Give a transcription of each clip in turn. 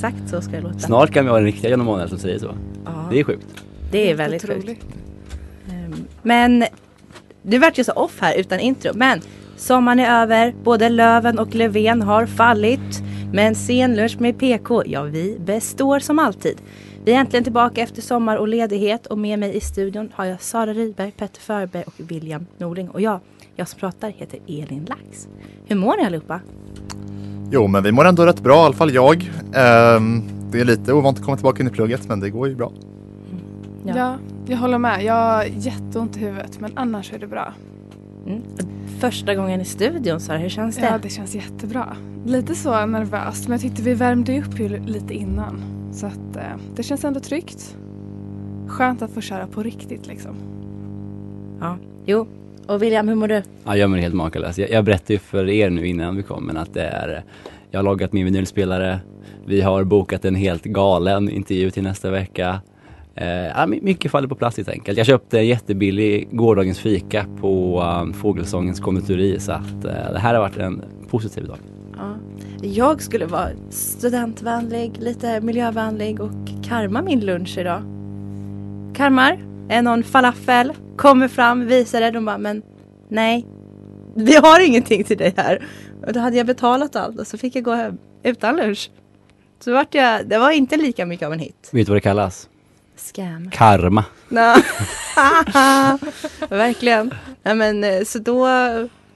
Exakt så ska det låta. Snart kan vi ha den riktiga John Emanuel som säger så. Ja, Det är sjukt. det är väldigt sjukt. Ehm, Men du vart ju så off här utan intro. Men sommaren är över, både Löven och Löfven har fallit. Men sen lunch med PK, ja vi består som alltid. Vi är äntligen tillbaka efter sommar och ledighet och med mig i studion har jag Sara Rydberg, Petter Förberg och William Norling. Och jag, jag som pratar heter Elin Lax. Hur mår ni allihopa? Jo, men vi mår ändå rätt bra, i alla fall jag. Ehm, det är lite ovant att komma tillbaka in i plugget, men det går ju bra. Ja. jag håller med. Jag har jätteont i huvudet men annars är det bra. Mm. Första gången i studion Sara, hur känns det? Ja, det känns jättebra. Lite så nervöst men jag tyckte vi värmde upp ju lite innan. Så att eh, det känns ändå tryggt. Skönt att få köra på riktigt liksom. Ja, jo. Och William, hur mår du? Ja, jag mår helt makalös. Jag, jag berättade ju för er nu innan vi kom, men att det är, jag har loggat min vinylspelare. Vi har bokat en helt galen intervju till nästa vecka. Eh, mycket faller på plats helt enkelt. Jag köpte en jättebillig gårdagens fika på um, Fågelsångens konditori så att eh, det här har varit en positiv dag. Ja. Jag skulle vara studentvänlig, lite miljövänlig och karma min lunch idag. Karmar, är någon falafel, kommer fram, visar det. De bara, men nej, vi har ingenting till dig här. Och då hade jag betalat allt och så fick jag gå hem utan lunch. Så vart jag, det var inte lika mycket av en hit. Vet du vad det kallas? Scam. Karma. Verkligen. Ja, men, eh, så då,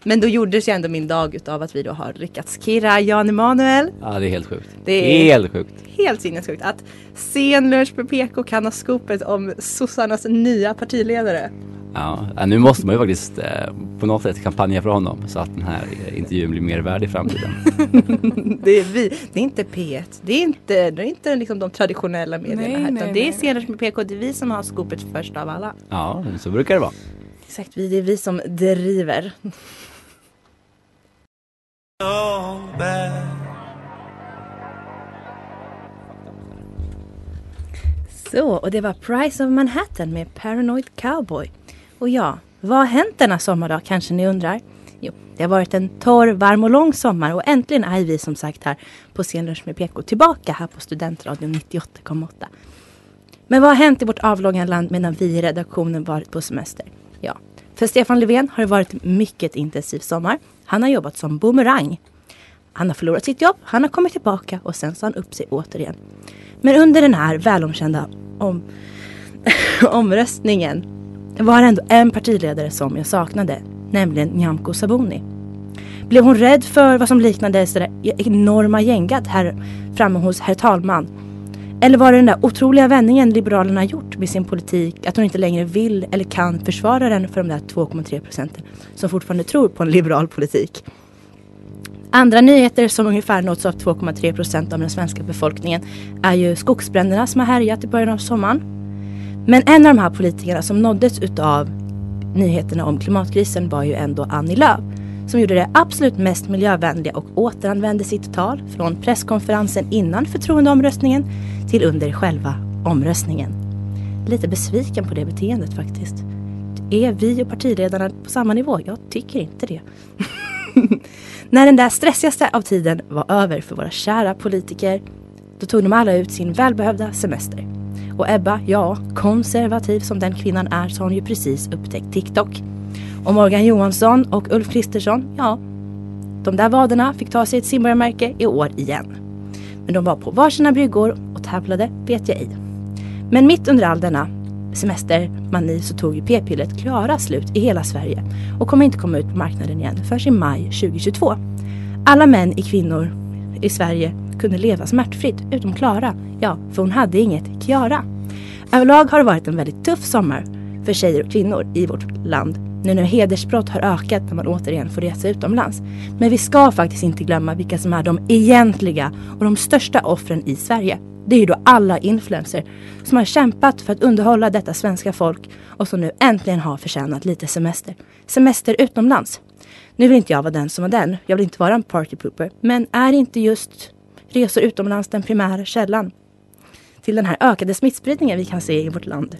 men då gjordes ju ändå min dag utav att vi då har lyckats kirra Jan Emanuel. Ja, det är helt sjukt. Det är- Helt sjukt. Helt sinnessjukt att sen lunch med PK kan ha skopet om sossarnas nya partiledare. Ja, nu måste man ju faktiskt eh, på något sätt kampanja för honom så att den här intervjun blir mer värd i framtiden. det är vi, det är inte P1. Det är inte, det är inte liksom de traditionella medierna Nej, här. nej, Utan det är nej. sen lunch med PK. Det är vi som har skopet först av alla. Ja, så brukar det vara. Exakt, vi, det är vi som driver. Så, och det var Price of Manhattan med Paranoid Cowboy. Och ja, vad har hänt denna sommardag kanske ni undrar? Jo, det har varit en torr, varm och lång sommar och äntligen är vi som sagt här på Scenlunch med PK tillbaka här på Studentradion 98,8. Men vad har hänt i vårt avlånga land medan vi i redaktionen varit på semester? Ja, för Stefan Löfven har det varit mycket intensiv sommar. Han har jobbat som boomerang. Han har förlorat sitt jobb, han har kommit tillbaka och sen sa han upp sig återigen. Men under den här välomkända om omröstningen var det ändå en partiledare som jag saknade, nämligen Nyamko Sabuni. Blev hon rädd för vad som liknade sådär enorma gängat här framme hos herr talman? Eller var det den där otroliga vändningen Liberalerna gjort med sin politik att hon inte längre vill eller kan försvara den för de där 2,3 procenten som fortfarande tror på en liberal politik? Andra nyheter som ungefär nåtts av 2,3 procent av den svenska befolkningen är ju skogsbränderna som har härjat i början av sommaren. Men en av de här politikerna som nåddes utav nyheterna om klimatkrisen var ju ändå Annie Lööf som gjorde det absolut mest miljövänliga och återanvände sitt tal från presskonferensen innan förtroendeomröstningen till under själva omröstningen. Lite besviken på det beteendet faktiskt. Är vi och partiledarna på samma nivå? Jag tycker inte det. När den där stressigaste av tiden var över för våra kära politiker, då tog de alla ut sin välbehövda semester. Och Ebba, ja, konservativ som den kvinnan är, så har hon ju precis upptäckt TikTok. Och Morgan Johansson och Ulf Kristersson, ja, de där vaderna fick ta sig ett simborgarmärke i år igen. Men de var på varsina bryggor och tävlade vet jag ej. Men mitt under all denna semestermani så tog ju p-pillret Klara slut i hela Sverige och kommer inte komma ut på marknaden igen förrän i maj 2022. Alla män i kvinnor i Sverige kunde leva smärtfritt utom Klara. Ja, för hon hade inget Kiara. Överlag har det varit en väldigt tuff sommar för tjejer och kvinnor i vårt land nu när hedersbrott har ökat när man återigen får resa utomlands. Men vi ska faktiskt inte glömma vilka som är de egentliga och de största offren i Sverige. Det är ju då alla influencers som har kämpat för att underhålla detta svenska folk och som nu äntligen har förtjänat lite semester. Semester utomlands. Nu vill inte jag vara den som var den. Jag vill inte vara en partypooper. Men är inte just resor utomlands den primära källan till den här ökade smittspridningen vi kan se i vårt land?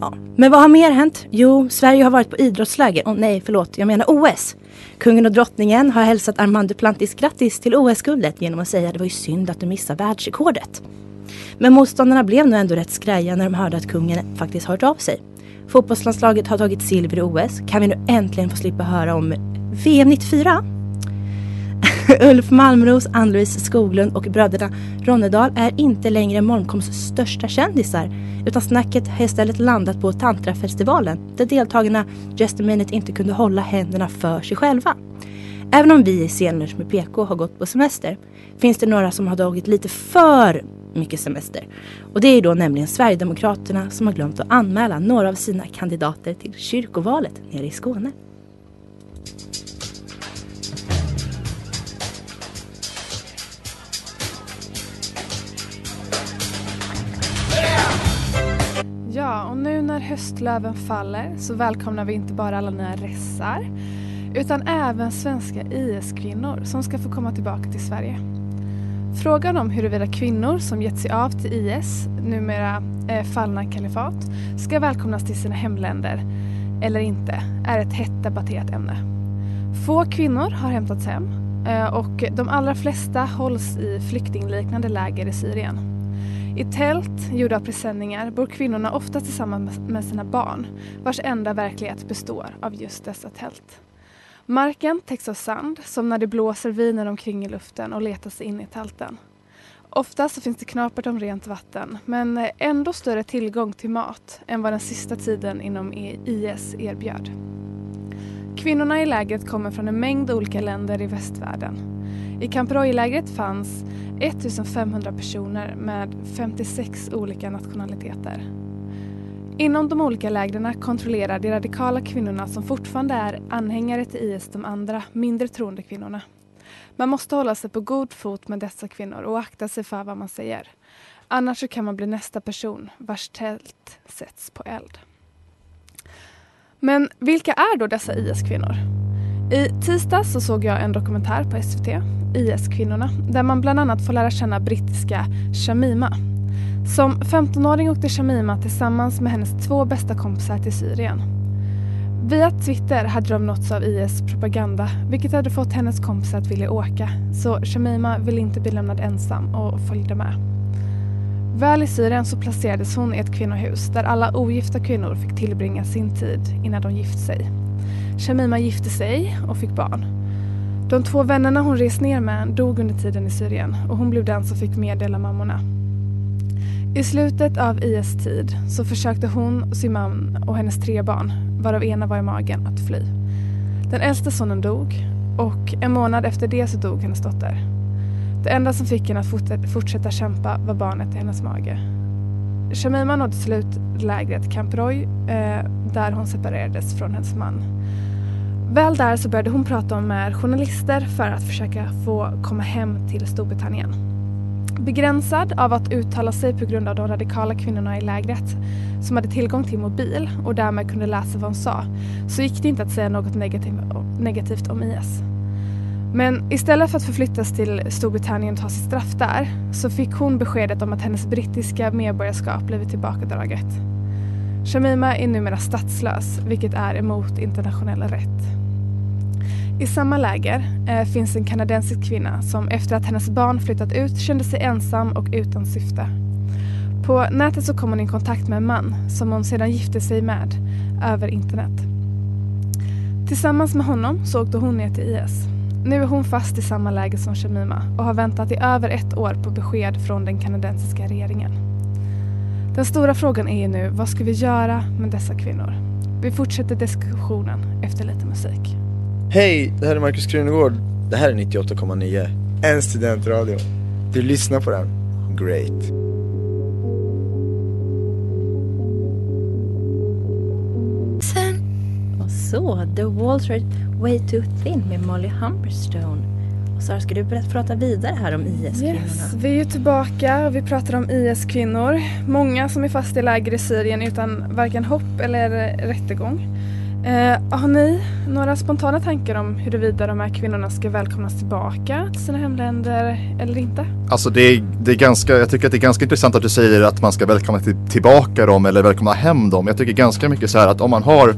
Ja. Men vad har mer hänt? Jo, Sverige har varit på idrottsläger. Oh, nej, förlåt, jag menar OS. Kungen och drottningen har hälsat Armand Duplantis grattis till OS-guldet genom att säga att det var ju synd att du missade världsrekordet. Men motståndarna blev nog ändå rätt skräja när de hörde att kungen faktiskt hört av sig. Fotbollslandslaget har tagit silver i OS. Kan vi nu äntligen få slippa höra om VM 94? Ulf Malmros, Ann-Louise Skoglund och bröderna Ronnedal är inte längre Molnkoms största kändisar utan snacket har istället landat på Tantrafestivalen där deltagarna just a minute inte kunde hålla händerna för sig själva. Även om vi i Scenlunch med PK har gått på semester finns det några som har tagit lite för mycket semester. Och det är då nämligen Sverigedemokraterna som har glömt att anmäla några av sina kandidater till kyrkovalet nere i Skåne. Ja, och nu när höstlöven faller så välkomnar vi inte bara alla nya ressar utan även svenska IS-kvinnor som ska få komma tillbaka till Sverige. Frågan om huruvida kvinnor som gett sig av till IS, numera eh, fallna kalifat, ska välkomnas till sina hemländer eller inte är ett hett debatterat ämne. Få kvinnor har hämtats hem eh, och de allra flesta hålls i flyktingliknande läger i Syrien. I tält gjorda av presenningar bor kvinnorna ofta tillsammans med sina barn vars enda verklighet består av just dessa tält. Marken täcks av sand som när det blåser viner omkring i luften och letar sig in i tälten. Ofta så finns det knapert om rent vatten men ändå större tillgång till mat än vad den sista tiden inom e- IS erbjöd. Kvinnorna i lägret kommer från en mängd olika länder i västvärlden. I Camp Roy-lägret fanns 1500 personer med 56 olika nationaliteter. Inom de olika lägren kontrollerar de radikala kvinnorna som fortfarande är anhängare till IS de andra, mindre troende kvinnorna. Man måste hålla sig på god fot med dessa kvinnor och akta sig för vad man säger. Annars kan man bli nästa person vars tält sätts på eld. Men vilka är då dessa IS-kvinnor? I tisdags så såg jag en dokumentär på SVT, IS-kvinnorna, där man bland annat får lära känna brittiska Shamima. Som 15-åring åkte Shamima tillsammans med hennes två bästa kompisar till Syrien. Via Twitter hade de nåtts av IS propaganda vilket hade fått hennes kompisar att vilja åka så Shamima ville inte bli lämnad ensam och följde med. Väl i Syrien så placerades hon i ett kvinnohus där alla ogifta kvinnor fick tillbringa sin tid innan de gift sig. Shamima gifte sig och fick barn. De två vännerna hon rest ner med dog under tiden i Syrien och hon blev den som fick meddela mammorna. I slutet av IS tid så försökte hon, sin man och hennes tre barn, varav ena var i magen, att fly. Den äldste sonen dog och en månad efter det så dog hennes dotter. Det enda som fick henne att fortsätta kämpa var barnet i hennes mage. Shamima nådde till slut lägret Camp Roy eh, där hon separerades från hennes man. Väl där så började hon prata med journalister för att försöka få komma hem till Storbritannien. Begränsad av att uttala sig på grund av de radikala kvinnorna i lägret som hade tillgång till mobil och därmed kunde läsa vad hon sa så gick det inte att säga något negativt om IS. Men istället för att förflyttas till Storbritannien och ta sitt straff där så fick hon beskedet om att hennes brittiska medborgarskap blivit tillbakadraget. Shamima är numera statslös, vilket är emot internationell rätt. I samma läger eh, finns en kanadensisk kvinna som efter att hennes barn flyttat ut kände sig ensam och utan syfte. På nätet så kom hon i kontakt med en man som hon sedan gifte sig med över internet. Tillsammans med honom så åkte hon ner till IS. Nu är hon fast i samma läge som Shamima och har väntat i över ett år på besked från den kanadensiska regeringen. Den stora frågan är ju nu, vad ska vi göra med dessa kvinnor? Vi fortsätter diskussionen efter lite musik. Hej, det här är Markus Krunegård. Det här är 98,9. En studentradio. Du lyssnar på den. Great. Och så, The Walls Are Way Too Thin med Molly Humberstone. Och Sara, ska du berätta, prata vidare här om IS-kvinnorna? Yes, vi är ju tillbaka och vi pratar om IS-kvinnor. Många som är fast i läger i Syrien utan varken hopp eller rättegång. Eh, har ni några spontana tankar om huruvida de här kvinnorna ska välkomnas tillbaka till sina hemländer eller inte? Alltså det är, det är ganska, jag tycker att det är ganska intressant att du säger att man ska välkomna till, tillbaka dem eller välkomna hem dem. Jag tycker ganska mycket så här att om man har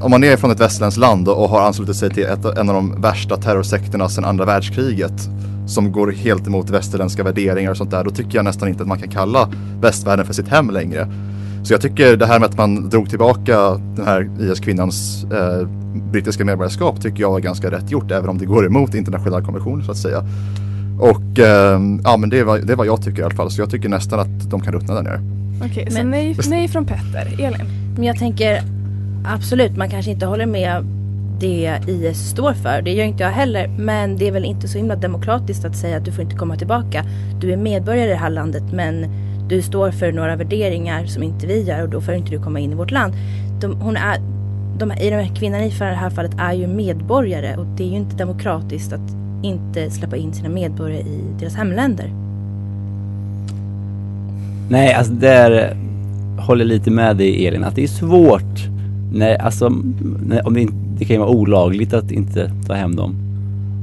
om man är från ett västerländskt land och har anslutit sig till ett, en av de värsta terrorsekterna sedan andra världskriget som går helt emot västerländska värderingar och sånt där, då tycker jag nästan inte att man kan kalla västvärlden för sitt hem längre. Så jag tycker det här med att man drog tillbaka den här IS-kvinnans eh, brittiska medborgarskap tycker jag var ganska rätt gjort, även om det går emot internationella konventioner så att säga. Och eh, ja, men det är, vad, det är vad jag tycker i alla fall, så jag tycker nästan att de kan ruttna där nere. Okej, okay, så nej, nej från Petter. Elin? Men jag tänker absolut, man kanske inte håller med det IS står för. Det gör inte jag heller. Men det är väl inte så himla demokratiskt att säga att du får inte komma tillbaka. Du är medborgare i det här landet men du står för några värderingar som inte vi gör och då får inte du komma in i vårt land. De, hon är, de, i de här kvinnan i det här fallet är ju medborgare och det är ju inte demokratiskt att inte släppa in sina medborgare i deras hemländer. Nej, alltså där håller lite med dig Elin att det är svårt Nej, alltså nej, om det, inte, det kan ju vara olagligt att inte ta hem dem.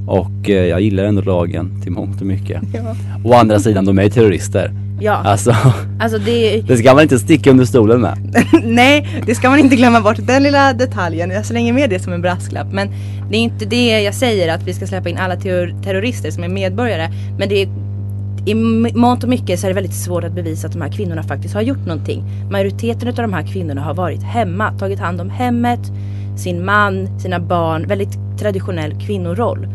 Och eh, jag gillar ändå lagen till mångt och mycket. Ja. Å andra sidan, de är ju terrorister. Ja. Alltså, alltså det... det ska man inte sticka under stolen med. Nej, det ska man inte glömma bort. Den lilla detaljen. Jag slänger med det som en brasklapp. Men det är inte det jag säger att vi ska släppa in alla terrorister som är medborgare. Men det är i mångt och mycket så är det väldigt svårt att bevisa att de här kvinnorna faktiskt har gjort någonting. Majoriteten av de här kvinnorna har varit hemma, tagit hand om hemmet, sin man, sina barn. Väldigt traditionell kvinnoroll.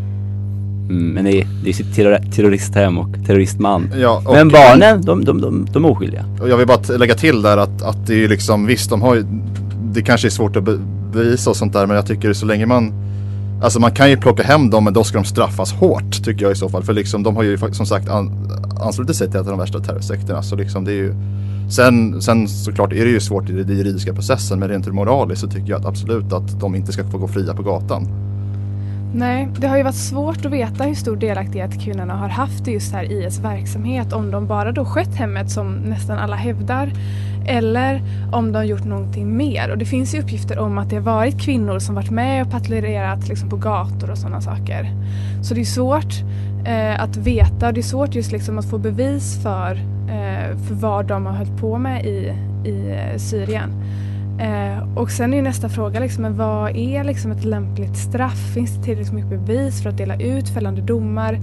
Mm, men det är, det är sitt terroristhem och terroristman. Ja, och men barnen, de, de, de, de är oskyldiga. Och jag vill bara lägga till där att, att det är liksom, visst de har ju, det kanske är svårt att bevisa och sånt där men jag tycker så länge man Alltså man kan ju plocka hem dem men då ska de straffas hårt tycker jag i så fall. För liksom de har ju som sagt an, anslutit sig till ett av de värsta terrorsekterna. Så liksom det är ju Sen, sen såklart är det ju svårt i den juridiska processen men rent moraliskt så tycker jag att absolut att de inte ska få gå fria på gatan. Nej, det har ju varit svårt att veta hur stor delaktighet kvinnorna har haft i just här IS verksamhet. Om de bara då skött hemmet som nästan alla hävdar eller om de gjort någonting mer. Och det finns ju uppgifter om att det har varit kvinnor som varit med och patrullerat liksom på gator och sådana saker. Så det är svårt eh, att veta och det är svårt just liksom att få bevis för, eh, för vad de har hållit på med i, i eh, Syrien. Eh, och sen är ju nästa fråga liksom, vad är liksom ett lämpligt straff? Finns det tillräckligt mycket bevis för att dela ut fällande domar?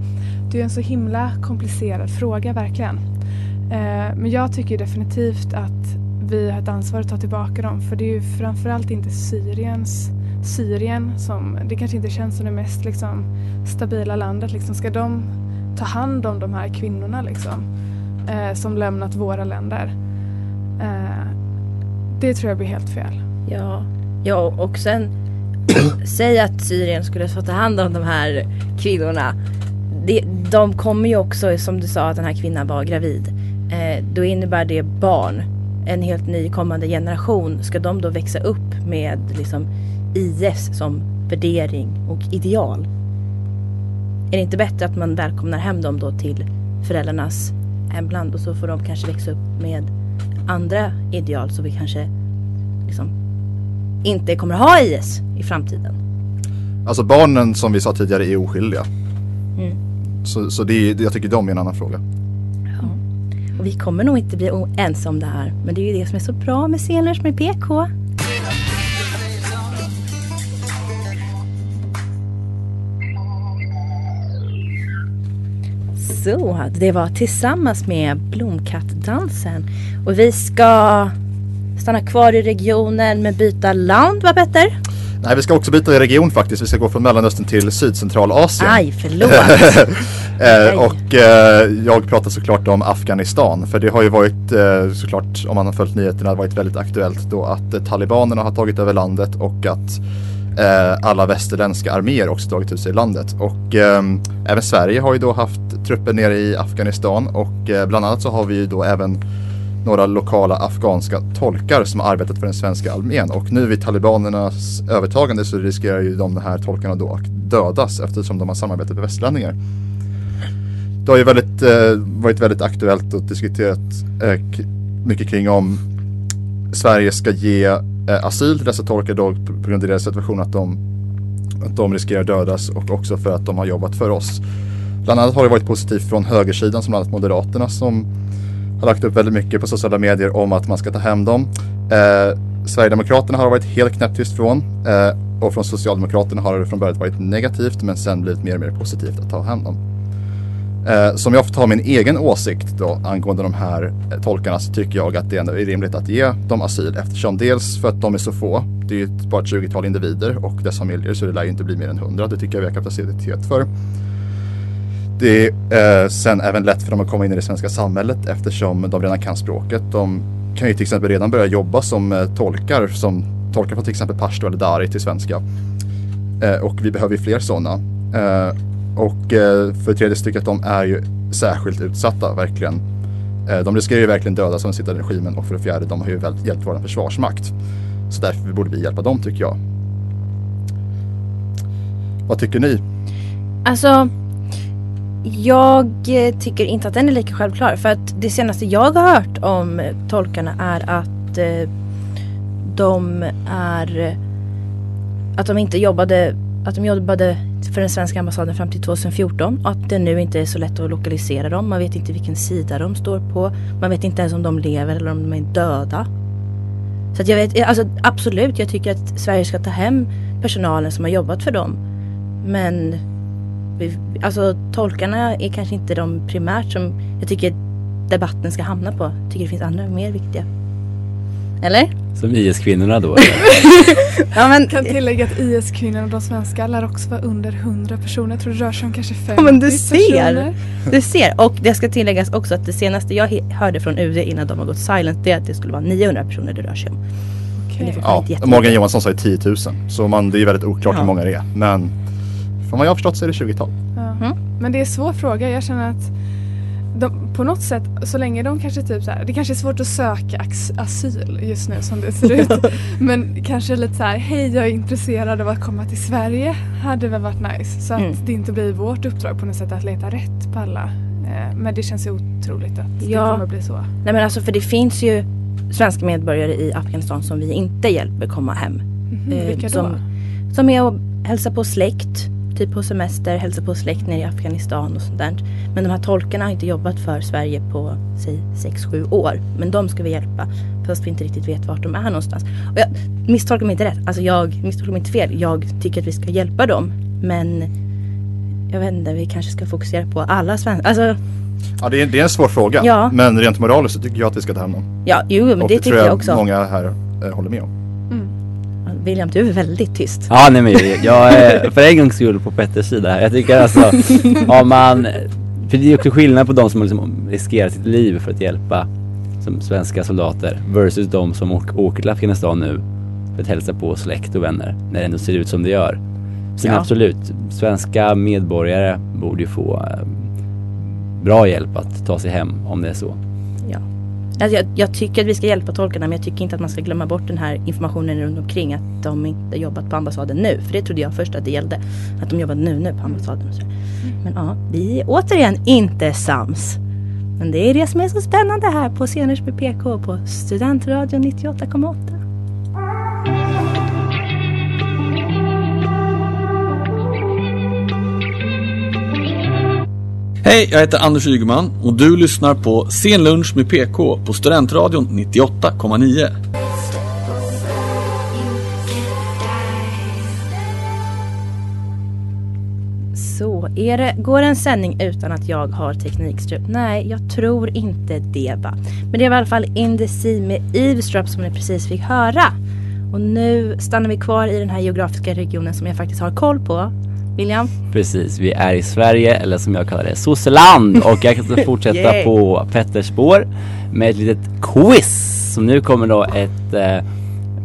Det är en så himla komplicerad fråga verkligen. Eh, men jag tycker definitivt att vi har ett ansvar att ta tillbaka dem för det är ju framförallt inte Syriens Syrien som, det kanske inte känns som det mest liksom, stabila landet. Liksom. Ska de ta hand om de här kvinnorna liksom, eh, som lämnat våra länder? Eh, det tror jag blir helt fel. Ja, ja och sen säg att Syrien skulle få ta hand om de här kvinnorna. Det, de kommer ju också, som du sa, att den här kvinnan var gravid. Eh, då innebär det barn. En helt ny kommande generation. Ska de då växa upp med liksom IS som värdering och ideal? Är det inte bättre att man välkomnar hem dem då till föräldrarnas hemland och så får de kanske växa upp med andra ideal så vi kanske liksom inte kommer ha IS i framtiden. Alltså barnen som vi sa tidigare är oskyldiga. Mm. Så, så det är, jag tycker de är en annan fråga. Ja. Och vi kommer nog inte bli ensamma om det här. Men det är ju det som är så bra med scener som är PK. Så, det var tillsammans med Blomkattdansen. Och vi ska stanna kvar i regionen men byta land va Petter? Nej vi ska också byta region faktiskt. Vi ska gå från Mellanöstern till Sydcentralasien. Aj, förlåt. Eh, och eh, jag pratar såklart om Afghanistan för det har ju varit eh, såklart om man har följt nyheterna varit väldigt aktuellt då att eh, talibanerna har tagit över landet och att Eh, alla västerländska arméer också dragit ut sig i landet. Och eh, även Sverige har ju då haft trupper nere i Afghanistan och eh, bland annat så har vi ju då även några lokala afghanska tolkar som har arbetat för den svenska armén och nu vid talibanernas övertagande så riskerar ju de här tolkarna då att dödas eftersom de har samarbetat med västlänningar. Det har ju väldigt, eh, varit väldigt aktuellt och diskuterat eh, mycket kring om Sverige ska ge Eh, asyl till dessa tolkar då på grund av deras situation att de, att de riskerar dödas och också för att de har jobbat för oss. Bland annat har det varit positivt från högersidan som bland annat Moderaterna som har lagt upp väldigt mycket på sociala medier om att man ska ta hem dem. Eh, Sverigedemokraterna har det varit helt knäpptyst från eh, och från Socialdemokraterna har det från början varit negativt men sen blivit mer och mer positivt att ta hem dem. Eh, som jag får ta min egen åsikt då angående de här eh, tolkarna så tycker jag att det är rimligt att ge dem asyl eftersom dels för att de är så få, det är ju bara ett 20-tal individer och dess familjer så det lär ju inte bli mer än 100, det tycker jag vi har kapacitet för. Det är eh, sen även lätt för dem att komma in i det svenska samhället eftersom de redan kan språket. De kan ju till exempel redan börja jobba som eh, tolkar, som tolkar från till exempel pashto eller dari till svenska. Eh, och vi behöver ju fler sådana. Eh, och eh, för det tredje stycket, de är ju särskilt utsatta, verkligen. Eh, de riskerar ju verkligen dödas av den sittande regimen och för det fjärde, de har ju väl hjälpt vår försvarsmakt. Så därför borde vi hjälpa dem tycker jag. Vad tycker ni? Alltså, jag eh, tycker inte att den är lika självklar. För att det senaste jag har hört om tolkarna är att eh, de är att de inte jobbade att de jobbade för den svenska ambassaden fram till 2014 och att det nu inte är så lätt att lokalisera dem. Man vet inte vilken sida de står på. Man vet inte ens om de lever eller om de är döda. Så att jag vet, alltså absolut, jag tycker att Sverige ska ta hem personalen som har jobbat för dem. Men vi- alltså tolkarna är kanske inte de primärt som jag tycker debatten ska hamna på. Jag tycker det finns andra mer viktiga. Eller? Som IS-kvinnorna då. Ja men, Kan tillägga att IS-kvinnorna, de svenska, lär också vara under 100 personer. Jag tror det rör sig om kanske 50 Ja, men du ser. personer. du ser. Och det ska tilläggas också att det senaste jag hörde från UD innan de har gått silent det är att det skulle vara 900 personer det rör sig om. Fortfarande Ja. Morgan Johansson sa ju 10 000. Så man, det är väldigt oklart Ja. hur många det är. Men från vad jag har förstått så är det 20-tal. Ja. Mm. Men det är en svår fråga. Jag känner att de, på något sätt, så länge de kanske typ så här, det kanske är svårt att söka asyl just nu som det ser ut. Men kanske lite så här, hej jag är intresserad av att komma till Sverige. Hade väl varit nice. Så att Mm. det inte blir vårt uppdrag på något sätt att leta rätt på alla. Eh, men det känns ju otroligt att Ja. det kommer bli så. Nej men alltså för det finns ju svenska medborgare i Afghanistan som vi inte hjälper komma hem. Mhm, Eh, vilka då? som, som är och hälsa på släkt, typ på semester, hälsa på släkt nere i Afghanistan och sånt där. Men de här tolkarna har inte jobbat för Sverige på säg 6-7 år. Men de ska vi hjälpa fast vi inte riktigt vet vart de är någonstans. Och jag misstolkar mig inte rätt, alltså jag misstolkar mig inte fel. Jag tycker att vi ska hjälpa dem. Men jag vet inte, vi kanske ska fokusera på alla svenskar. Alltså Ja, det är, det är en svår fråga. Ja. Men rent moraliskt så tycker jag att vi ska ta hem dem. ja, jo men Och det, tycker tror jag också. många här eh, håller med om. William, du är väldigt tyst. Ja nej men jag- jag är för en gångs skull på Petters sida. Jag tycker alltså, om man, för det är också skillnad på de som liksom riskerar sitt liv för att hjälpa som svenska soldater versus de som åker, åker till Afghanistan nu för att hälsa på släkt och vänner när det ändå ser ut som det gör. Sen Ja. absolut, svenska medborgare borde ju få eh, bra hjälp att ta sig hem om det är så. Alltså jag, jag tycker att vi ska hjälpa tolkarna men jag tycker inte att man ska glömma bort den här informationen runt omkring att de inte jobbat på ambassaden nu. För det trodde jag först att det gällde. Att de jobbat nu nu på ambassaden så. Men ja, vi är återigen inte sams. Men det är det som är så spännande här på Sceners med PK på Studentradion 98,8. Hej, jag heter Anders Ygeman och du lyssnar på sen lunch med PK på Studentradion 98,9. Så, är det, går en sändning utan att jag har teknikstrul? Nej, jag tror inte det va. Men det var i alla fall In the Sea med Eavesdrop som ni precis fick höra. Och nu stannar vi kvar i den här geografiska regionen som jag faktiskt har koll på. William? Precis, vi är i Sverige eller som jag kallar det Sosseland och jag kan fortsätta Yay. på Petters spår med ett litet quiz. Så nu kommer då ett eh,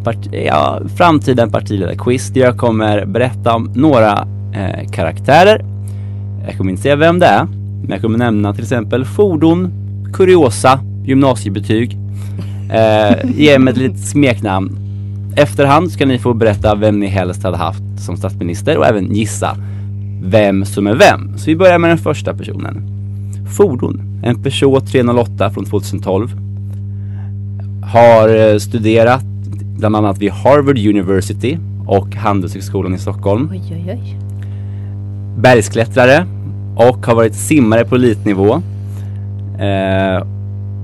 part, ja, framtiden partiledarquiz där jag kommer berätta om några eh, karaktärer. Jag kommer inte säga vem det är, men jag kommer nämna till exempel fordon, kuriosa, gymnasiebetyg. Eh, ge mig ett litet smeknamn. Efterhand ska ni få berätta vem ni helst hade haft som statsminister och även gissa vem som är vem. Så vi börjar med den första personen. Fordon. En Peugeot 308 från 2012. Har eh, studerat bland annat vid Harvard University och Handelshögskolan i Stockholm. Oj, oj, oj. Bergsklättrare och har varit simmare på elitnivå. Eh,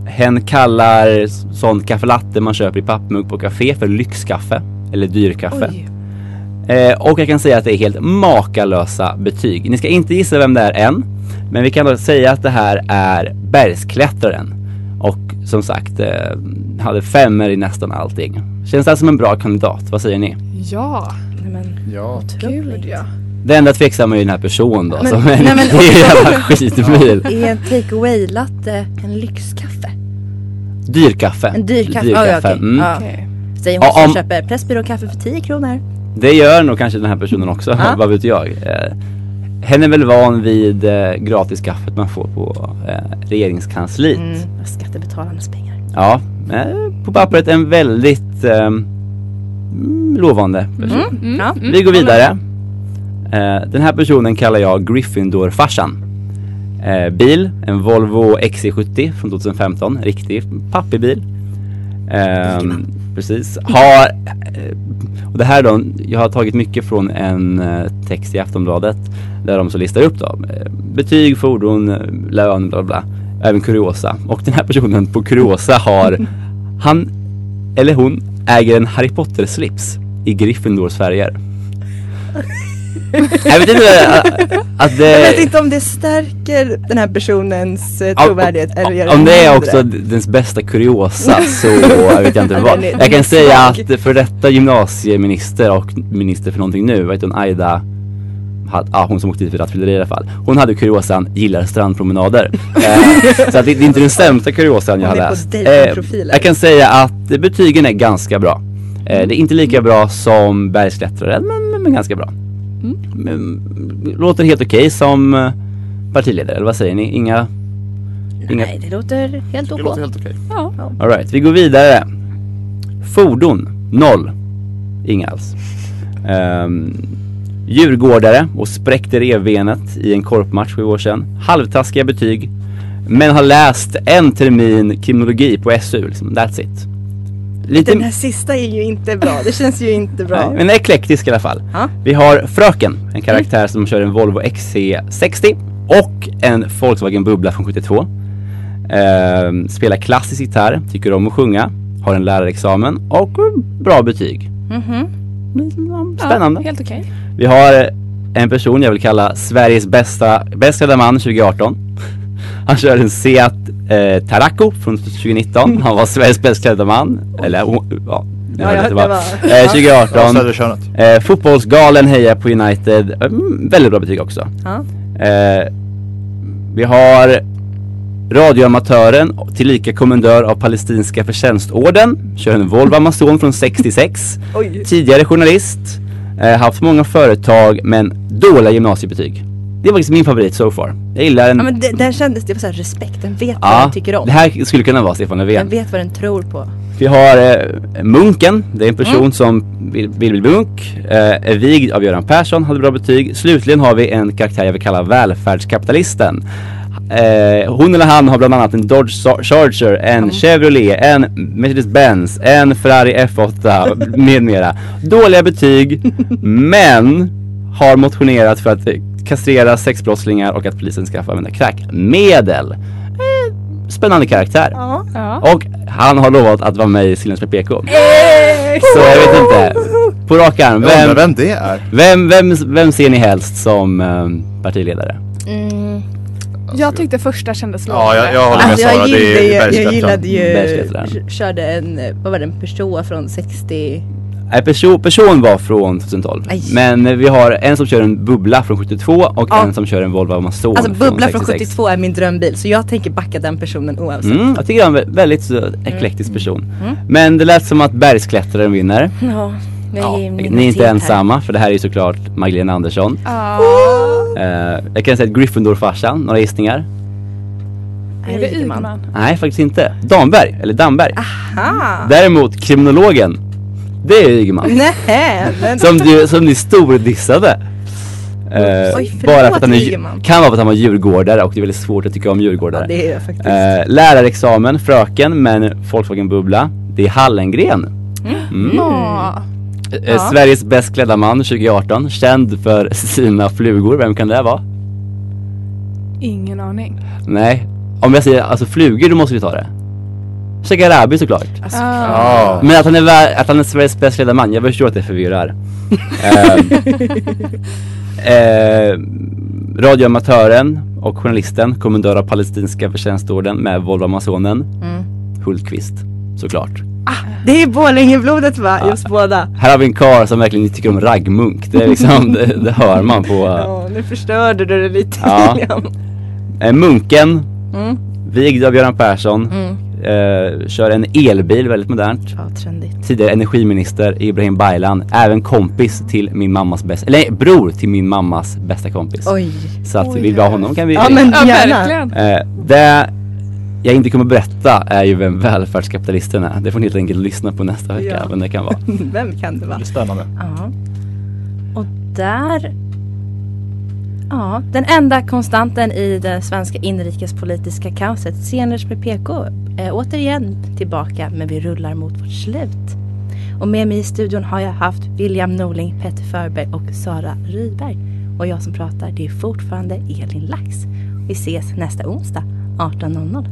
hen kallar sånt kaffe latte man köper i pappmugg på café för lyxkaffe eller dyrkaffe. Eh, och jag kan säga att det är helt makalösa betyg. Ni ska inte gissa vem det är än. Men vi kan då säga att det här är bergsklättraren. Och som sagt, eh, hade femmer i nästan allting. Känns det här som en bra kandidat? Vad säger ni? Ja, Nej, men Ja. gud ja. Det enda tveksamma är ju den här personen då. Men- som är en jävla skitbil. är en take away latte en lyxkaffe? Dyrkaffe. En dyr kaffe? Ja, ja, okej. Mm. Ja. Okej. Säger hon Ja, som om- köper Pressbyråkaffe för 10 kronor. Det gör nog kanske den här personen också, Ja. vad vet jag. Eh, hen är väl van vid eh, gratiskaffet man får på eh, regeringskansliet. Mm, skattebetalarnas pengar. Ja, eh, på pappret en väldigt eh, mm, lovande person. Mm. Ja. Vi går vidare. Eh, den här personen kallar jag Gryffindor-farsan. Eh, bil, en Volvo XC70 från 2015, riktig pappig Ehm, precis. Har, eh, och det här då, jag har tagit mycket från en eh, text i Aftonbladet där de så listar upp då eh, betyg, fordon, eh, lön, bla bla. Även kuriosa. Och den här personen på kuriosa har, han eller hon äger en Harry Potter-slips i Gryffindors färger. jag vet inte äh, att det... Jag vet inte om det stärker den här personens eh, trovärdighet eller gör Om det är också dens bästa kuriosa så jag vet jag inte vad. Jag kan säga att för detta gymnasieminister och minister för någonting nu, vet hon Aida Ja, hon som åkte dit för rattfylleri i alla fall. Hon hade kuriosan gillar strandpromenader. eh, så att det, det är inte den sämsta kuriosan jag har läst. datingprofiler. jag kan säga att betygen är ganska bra. Eh, det är inte lika bra som bergsklättraren men, men, men ganska bra. Men, låter helt okej som eh, partiledare, eller vad säger ni? Inga... inga Nej, det låter helt Det OK. låter helt okej. Ja. Alright, vi går vidare. Fordon, noll. Inga alls. Um, djurgårdare och spräckte revbenet i en korpmatch för år sedan. Halvtaskiga betyg. Men har läst en termin kriminologi på SU, liksom. that's it. Lite, Den här sista är ju inte bra. Det känns ju inte bra. nej, men eklektisk i alla fall. Ja. Vi har Fröken, en karaktär som kör en Volvo XC60 och en Volkswagen Bubbla från 72. Ehm, spelar klassisk gitarr, tycker om att sjunga, har en lärarexamen och bra betyg. Mhm. Spännande. Ja, helt okej. Vi har en person jag vill kalla Sveriges bästa, bäst klädda man 2018. Han kör en Seat eh, Tarraco från 2019. Han var Sveriges bäst klädda man. Eller hon- ja, ni Ja, hörde ja, det var. var- Eh, ja. 2018. Ja, Södra könet. Eh, fotbollsgalen hejar på United. Mm, väldigt bra betyg också. Ja. Eh, vi har radioamatören, tillika kommendör av palestinska förtjänstorden. Kör en Volvo Amazon från 66. Oj. Tidigare journalist. Eh, haft många företag men dåliga gymnasiebetyg. Det var liksom min favorit so far. Jag gillar en... Ja, men det, den kändes, det var så här respekt. Den vet vad Ja, den tycker om. det här skulle kunna vara Stefan Den Löfven. vet vad den tror på. Vi har eh, Munken, det är en person Mm. som vill, bli munk, eh, är vigd av Göran Persson, hade bra betyg. Slutligen har vi en karaktär jag vill kalla välfärdskapitalisten. Eh, hon eller han har bland annat en Dodge Char- Charger, en Chevrolet, en Mercedes-Benz, en Ferrari F8 med mera. Dåliga betyg, men har motionerat för att kastrera sexbrottslingar och att polisen ska få använda kräkmedel. Eh, spännande karaktär. Ja. Ja. Och han har lovat att vara med i Silens med PK. Så jag vet inte. På rak arm, Jag vem, vem det är. vem, vem, vem ser ni helst som eh, partiledare? Mm. Jag tyckte första kändes Ja, jag, lovande. jag håller med Alltså, Sara. jag, gillade, Det ju- är jag bergsklättraren. gillade ju, k- körde en, vad var det, en Peugeot från 60, Nej, person, person var från 2012. Aj. Men eh, vi har en som kör en bubbla från 72 och Ja. en som kör en Volvo Amazon Alltså bubbla från 66. 72 är min drömbil så jag tänker backa den personen oavsett. Mm, jag tycker han är en vä- väldigt så eklektisk person. Mm. Men det lät som att bergsklättraren vinner. Ja, i Ni är inte minoritet här. ensamma för det här är ju såklart Magdalena Andersson. Ja. Eh, jag kan säga att Gryffindor-farsan, några gissningar? Är det Ygeman? Nej, faktiskt inte. Damberg, eller Damberg. Aha. Däremot kriminologen, det är Ygeman. Nej, men... Som du, som ni stordissade. Eh, Oj, bara för att han är, kan vara för att han var djurgårdare och det är väldigt svårt att tycka om djurgårdare. Ja, det är faktiskt. Eh, lärarexamen, fröken, men Volkswagen Bubbla. Det är Hallengren. Mm. Ja. Eh, Ja. Sveriges bäst klädda man 2018, känd för sina flugor. Vem kan det vara? Ingen aning. Nej, om jag säger alltså flugor då måste vi ta det. Shekarabi såklart. Ah. Men att han, är, att han är Sveriges bäst klädda man, jag förstår att det förvirrar. eh, eh, radioamatören och journalisten, kommendör av palestinska förtjänstorden med Volvo Amazonen, Mm. Hultqvist såklart. Det är Borlängeblodet va? Just båda. Här har vi en karl som verkligen tycker om raggmunk. Det, är liksom, det, det hör man på. Ja, nu förstörde du det lite Ja. William. Eh, munken, Mm. vigd av Göran Persson, Mm. Eh, kör en elbil, väldigt modernt. Ja, trendigt. Tidigare energiminister Ibrahim Baylan, även kompis till min mammas bästa, eller bror till min mammas bästa kompis. Oj. Så att Oj. vill vi ha honom kan vi Ja, men Ja, gärna. verkligen. eh, Det jag inte kommer berätta är ju vem välfärdskapitalisten är. Det får ni helt enkelt lyssna på nästa vecka, Ja. vem det kan vara. Vem kan det vara? Det är spännande. Ja. Och där... Ja, den enda konstanten i det svenska inrikespolitiska kaoset, Seners med PK, är eh, återigen tillbaka men vi rullar mot vårt slut. Och med mig i studion har jag haft William Norling, Petter Förberg och Sara Ryberg. Och jag som pratar det är fortfarande Elin Lax. Vi ses nästa onsdag 18.00.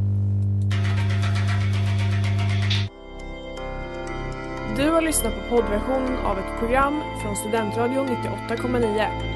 Du har lyssnat på poddversionen av ett program från Studentradion 98,9.